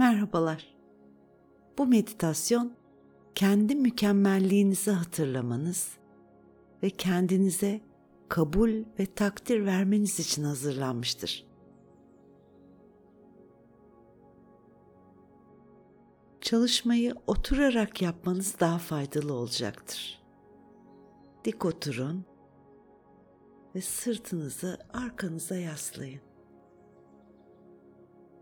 Merhabalar. Bu meditasyon kendi mükemmelliğinizi hatırlamanız ve kendinize kabul ve takdir vermeniz için hazırlanmıştır. Çalışmayı oturarak yapmanız daha faydalı olacaktır. Dik oturun ve sırtınızı arkanıza yaslayın.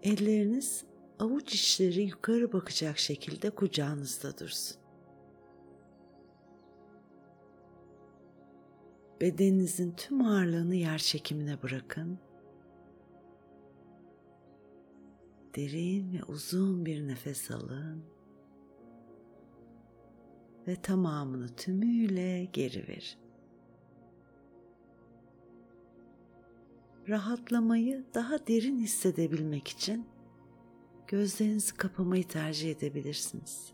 Elleriniz avuç içleri yukarı bakacak şekilde kucağınızda dursun. Bedeninizin tüm ağırlığını yer çekimine bırakın. Derin ve uzun bir nefes alın. Ve tamamını tümüyle geri verin. Rahatlamayı daha derin hissedebilmek için gözlerinizi kapamayı tercih edebilirsiniz.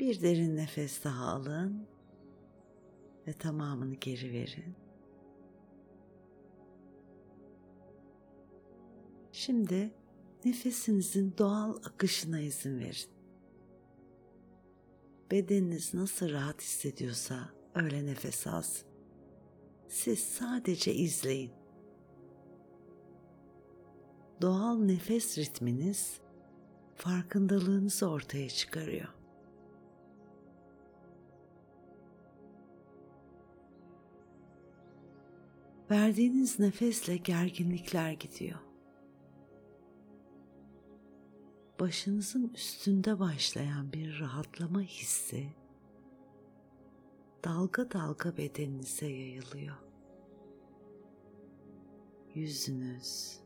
Bir derin nefes daha alın ve tamamını geri verin. Şimdi nefesinizin doğal akışına izin verin. Bedeniniz nasıl rahat hissediyorsa öyle nefes alsın. Siz sadece izleyin. Doğal nefes ritminiz farkındalığınızı ortaya çıkarıyor. Verdiğiniz nefesle gerginlikler gidiyor. Başınızın üstünde başlayan bir rahatlama hissi dalga dalga bedeninize yayılıyor. Yüzünüz,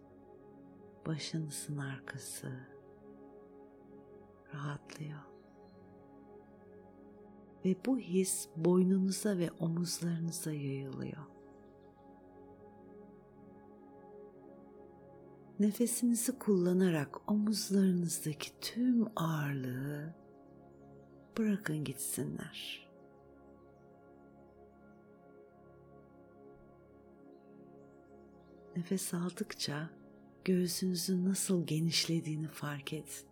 başınızın arkası rahatlıyor. Ve bu his boynunuza ve omuzlarınıza yayılıyor. Nefesinizi kullanarak omuzlarınızdaki tüm ağırlığı bırakın gitsinler. Nefes aldıkça göğsünüzün nasıl genişlediğini fark edin.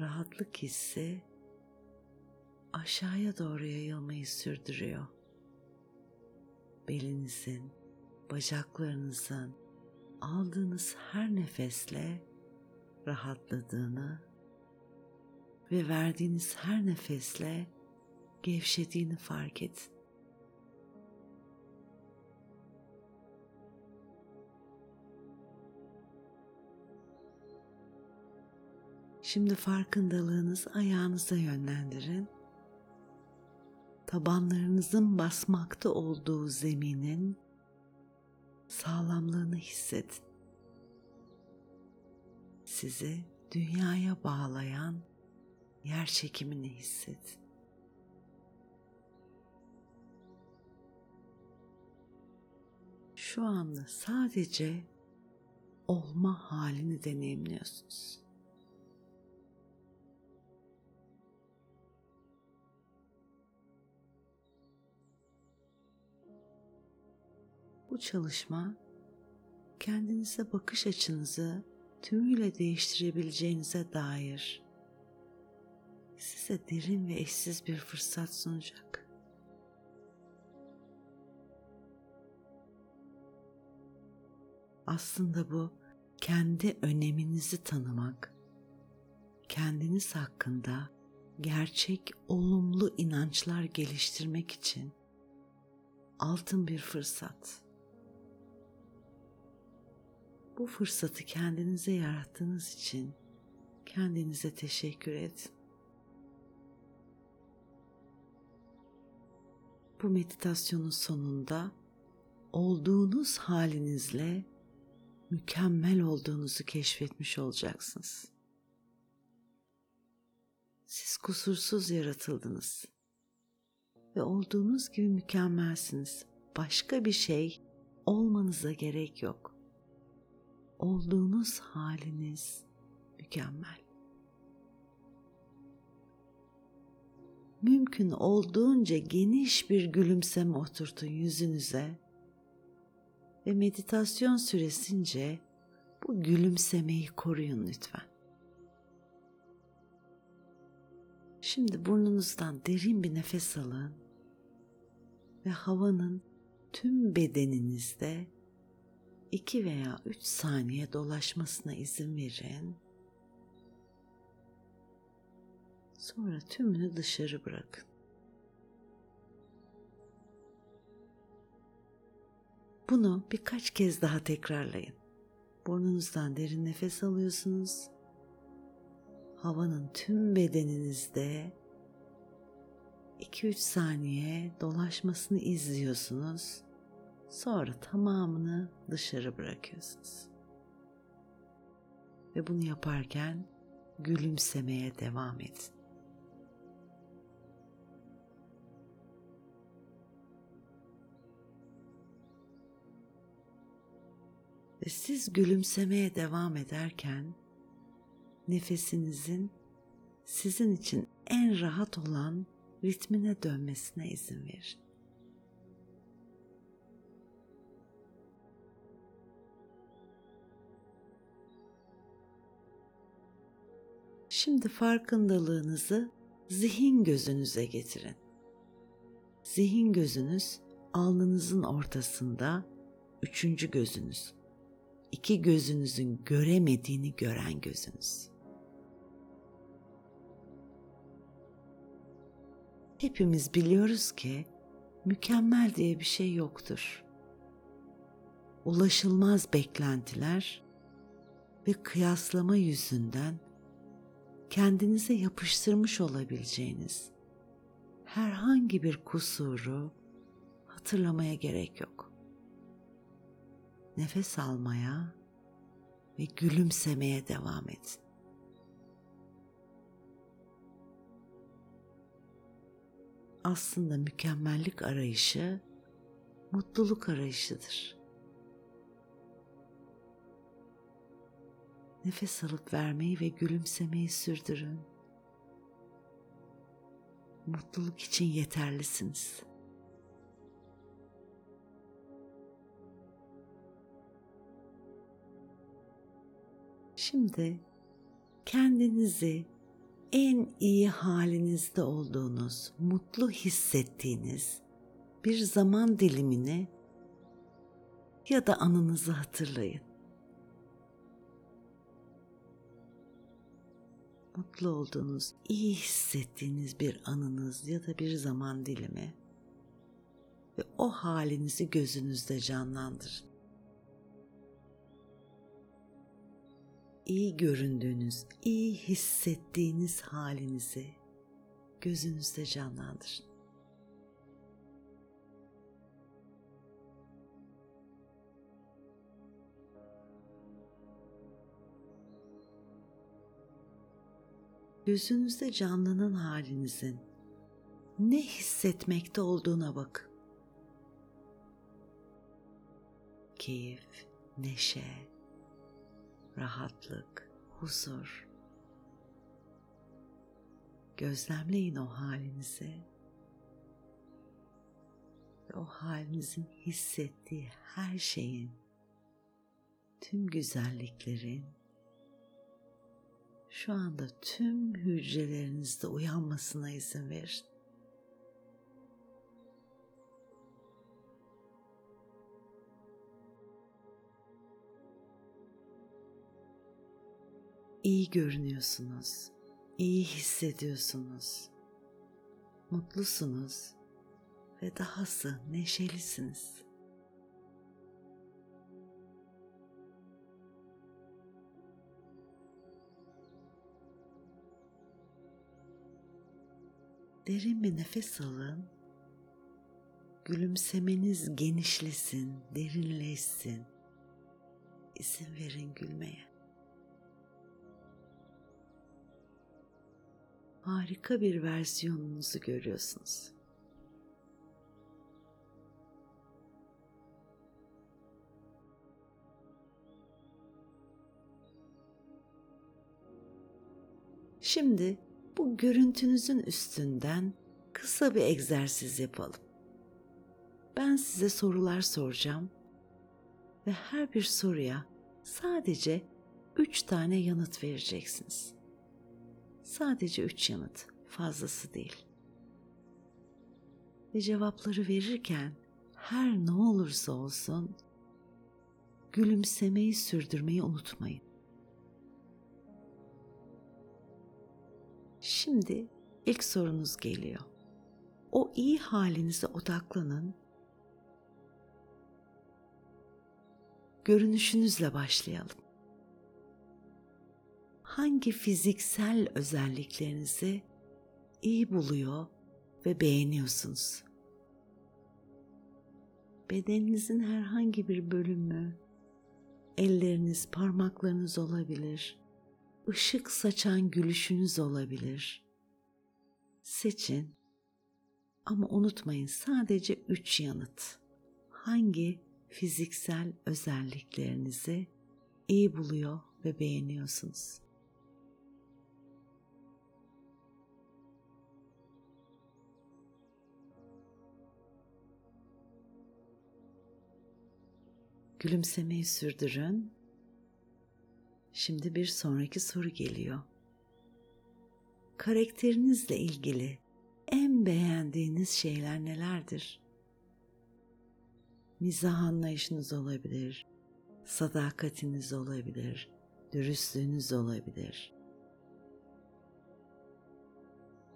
Rahatlık hissi aşağıya doğru yayılmayı sürdürüyor. Belinizin, bacaklarınızın aldığınız her nefesle rahatladığını ve verdiğiniz her nefesle gevşediğini fark edin. Şimdi farkındalığınız ayağınıza yönlendirin. Tabanlarınızın basmakta olduğu zeminin sağlamlığını hissedin. Sizi dünyaya bağlayan yer çekimini hissedin. Şu anda sadece olma halini deneyimliyorsunuz. Bu çalışma kendinize bakış açınızı tümüyle değiştirebileceğinize dair size derin ve eşsiz bir fırsat sunacak. Aslında bu kendi öneminizi tanımak, kendiniz hakkında gerçek olumlu inançlar geliştirmek için altın bir fırsat bu fırsatı kendinize yarattığınız için kendinize teşekkür edin. Bu meditasyonun sonunda olduğunuz halinizle mükemmel olduğunuzu keşfetmiş olacaksınız. Siz kusursuz yaratıldınız ve olduğunuz gibi mükemmelsiniz. Başka bir şey olmanıza gerek yok olduğunuz haliniz mükemmel. Mümkün olduğunca geniş bir gülümseme oturtun yüzünüze ve meditasyon süresince bu gülümsemeyi koruyun lütfen. Şimdi burnunuzdan derin bir nefes alın ve havanın tüm bedeninizde 2 veya 3 saniye dolaşmasına izin verin. Sonra tümünü dışarı bırakın. Bunu birkaç kez daha tekrarlayın. Burnunuzdan derin nefes alıyorsunuz. Havanın tüm bedeninizde 2-3 saniye dolaşmasını izliyorsunuz. Sonra tamamını dışarı bırakıyorsunuz. Ve bunu yaparken gülümsemeye devam edin. Ve siz gülümsemeye devam ederken nefesinizin sizin için en rahat olan ritmine dönmesine izin verin. Şimdi farkındalığınızı zihin gözünüze getirin. Zihin gözünüz alnınızın ortasında, üçüncü gözünüz iki gözünüzün göremediğini gören gözünüz. Hepimiz biliyoruz ki mükemmel diye bir şey yoktur. Ulaşılmaz beklentiler ve kıyaslama yüzünden kendinize yapıştırmış olabileceğiniz herhangi bir kusuru hatırlamaya gerek yok nefes almaya ve gülümsemeye devam edin. Aslında mükemmellik arayışı mutluluk arayışıdır. Nefes alıp vermeyi ve gülümsemeyi sürdürün. Mutluluk için yeterlisiniz. Şimdi kendinizi en iyi halinizde olduğunuz, mutlu hissettiğiniz bir zaman dilimini ya da anınızı hatırlayın. Mutlu olduğunuz, iyi hissettiğiniz bir anınız ya da bir zaman dilimi ve o halinizi gözünüzde canlandırın. iyi göründüğünüz, iyi hissettiğiniz halinizi gözünüzde canlandırın. Gözünüzde canlanan halinizin ne hissetmekte olduğuna bakın. Keyif, neşe, rahatlık, huzur. Gözlemleyin o halinizi ve o halinizin hissettiği her şeyin, tüm güzelliklerin şu anda tüm hücrelerinizde uyanmasına izin verin. iyi görünüyorsunuz, iyi hissediyorsunuz, mutlusunuz ve dahası neşelisiniz. Derin bir nefes alın. Gülümsemeniz genişlesin, derinleşsin. İzin verin gülmeye. harika bir versiyonunuzu görüyorsunuz. Şimdi bu görüntünüzün üstünden kısa bir egzersiz yapalım. Ben size sorular soracağım ve her bir soruya sadece üç tane yanıt vereceksiniz. Sadece üç yanıt, fazlası değil. Ve cevapları verirken her ne olursa olsun gülümsemeyi sürdürmeyi unutmayın. Şimdi ilk sorunuz geliyor. O iyi halinize odaklanın. Görünüşünüzle başlayalım. Hangi fiziksel özelliklerinizi iyi buluyor ve beğeniyorsunuz? Bedeninizin herhangi bir bölümü, elleriniz, parmaklarınız olabilir. Işık saçan gülüşünüz olabilir. Seçin ama unutmayın sadece üç yanıt. Hangi fiziksel özelliklerinizi iyi buluyor ve beğeniyorsunuz? Gülümsemeyi sürdürün. Şimdi bir sonraki soru geliyor. Karakterinizle ilgili en beğendiğiniz şeyler nelerdir? Mizah anlayışınız olabilir, sadakatiniz olabilir, dürüstlüğünüz olabilir.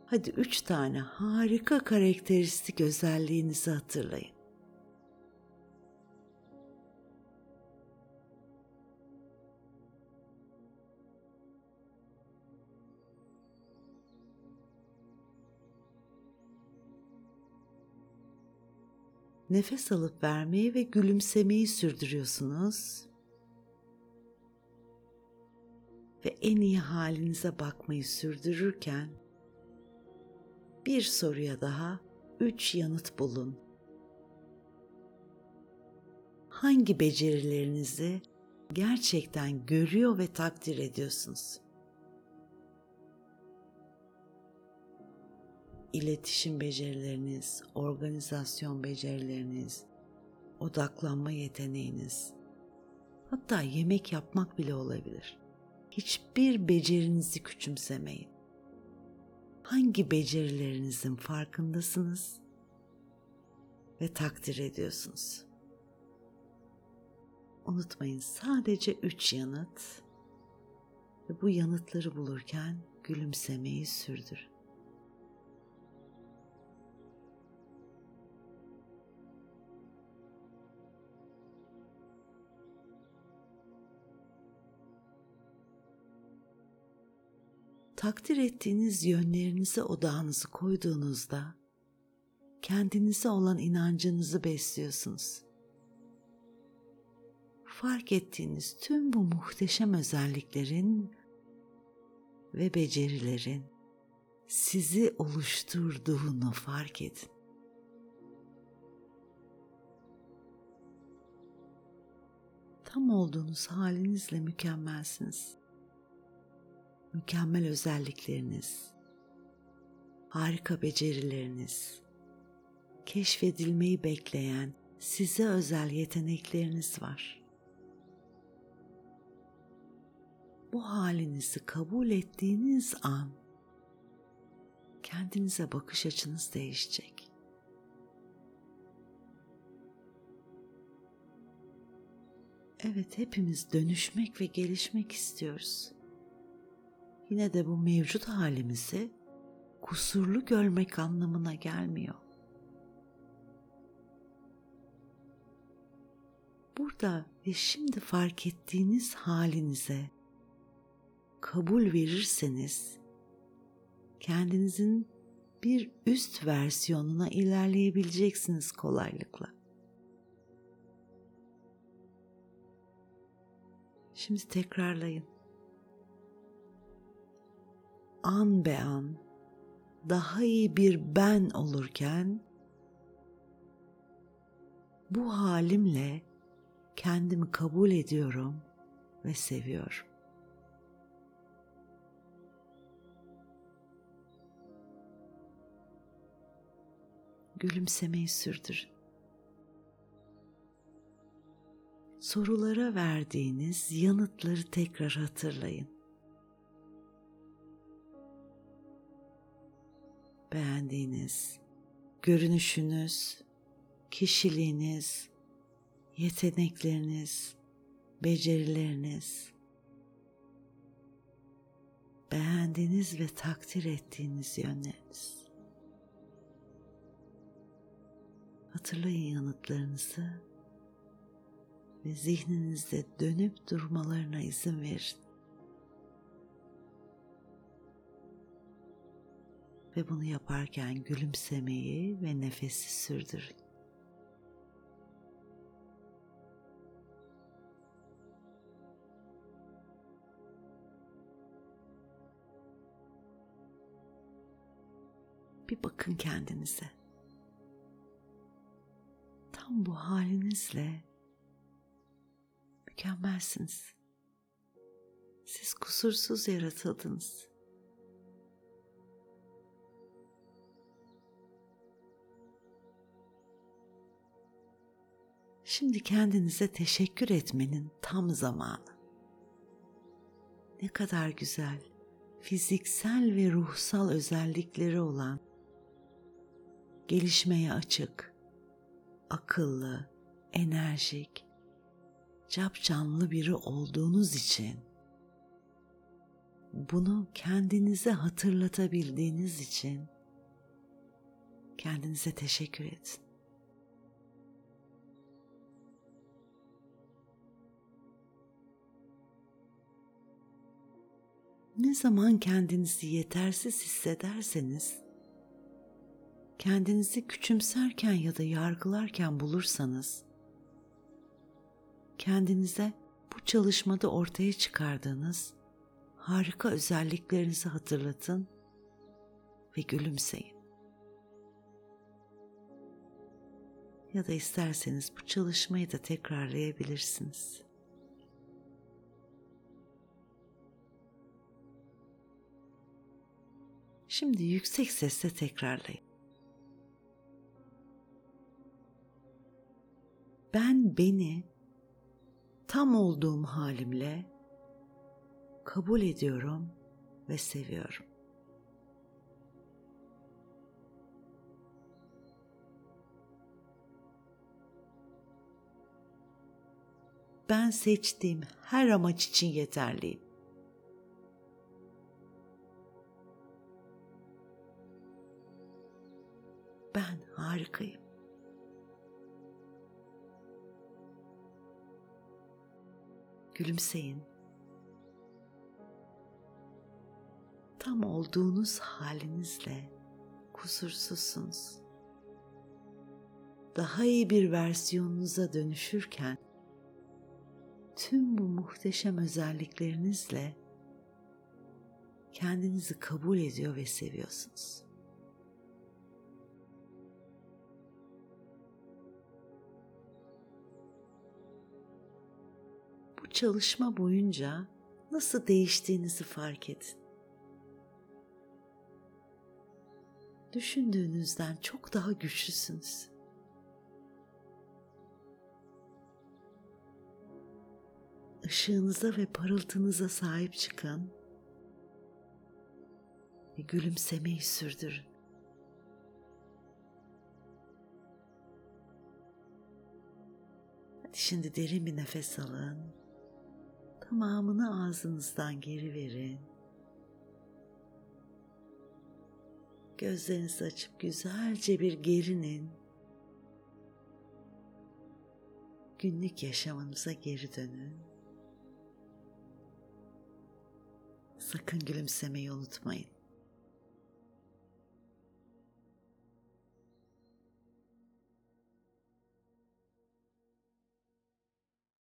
Hadi üç tane harika karakteristik özelliğinizi hatırlayın. Nefes alıp vermeyi ve gülümsemeyi sürdürüyorsunuz. Ve en iyi halinize bakmayı sürdürürken bir soruya daha üç yanıt bulun. Hangi becerilerinizi gerçekten görüyor ve takdir ediyorsunuz? İletişim becerileriniz, organizasyon becerileriniz, odaklanma yeteneğiniz, hatta yemek yapmak bile olabilir. Hiçbir becerinizi küçümsemeyin. Hangi becerilerinizin farkındasınız ve takdir ediyorsunuz? Unutmayın sadece üç yanıt ve bu yanıtları bulurken gülümsemeyi sürdürün. Takdir ettiğiniz yönlerinize odağınızı koyduğunuzda kendinize olan inancınızı besliyorsunuz. Fark ettiğiniz tüm bu muhteşem özelliklerin ve becerilerin sizi oluşturduğunu fark edin. Tam olduğunuz halinizle mükemmelsiniz mükemmel özellikleriniz, harika becerileriniz, keşfedilmeyi bekleyen size özel yetenekleriniz var. Bu halinizi kabul ettiğiniz an kendinize bakış açınız değişecek. Evet hepimiz dönüşmek ve gelişmek istiyoruz yine de bu mevcut halimizi kusurlu görmek anlamına gelmiyor. Burada ve şimdi fark ettiğiniz halinize kabul verirseniz kendinizin bir üst versiyonuna ilerleyebileceksiniz kolaylıkla. Şimdi tekrarlayın an be an daha iyi bir ben olurken bu halimle kendimi kabul ediyorum ve seviyorum. Gülümsemeyi sürdürün. sorulara verdiğiniz yanıtları tekrar hatırlayın. Beğendiğiniz görünüşünüz, kişiliğiniz, yetenekleriniz, becerileriniz, beğendiğiniz ve takdir ettiğiniz yönleriniz. Hatırlayın yanıtlarınızı ve zihninizde dönüp durmalarına izin verin. Ve bunu yaparken gülümsemeyi ve nefesi sürdürün. Bir bakın kendinize. Tam bu halinizle mükemmelsiniz. Siz kusursuz yaratıldınız. Şimdi kendinize teşekkür etmenin tam zamanı. Ne kadar güzel, fiziksel ve ruhsal özellikleri olan, gelişmeye açık, akıllı, enerjik, cap canlı biri olduğunuz için bunu kendinize hatırlatabildiğiniz için kendinize teşekkür edin. Ne zaman kendinizi yetersiz hissederseniz, kendinizi küçümserken ya da yargılarken bulursanız, kendinize bu çalışmada ortaya çıkardığınız harika özelliklerinizi hatırlatın ve gülümseyin. Ya da isterseniz bu çalışmayı da tekrarlayabilirsiniz. Şimdi yüksek sesle tekrarlayın. Ben beni tam olduğum halimle kabul ediyorum ve seviyorum. Ben seçtiğim her amaç için yeterliyim. Harikayım. Gülümseyin. Tam olduğunuz halinizle kusursuzsunuz. Daha iyi bir versiyonunuza dönüşürken tüm bu muhteşem özelliklerinizle kendinizi kabul ediyor ve seviyorsunuz. Çalışma boyunca nasıl değiştiğinizi fark edin. Düşündüğünüzden çok daha güçlüsünüz. Işığınıza ve parıltınıza sahip çıkın ve gülümsemeyi sürdürün. Şimdi derin bir nefes alın. Tamamını ağzınızdan geri verin. Gözlerinizi açıp güzelce bir gerinin. Günlük yaşamınıza geri dönün. Sakın gülümsemeyi unutmayın.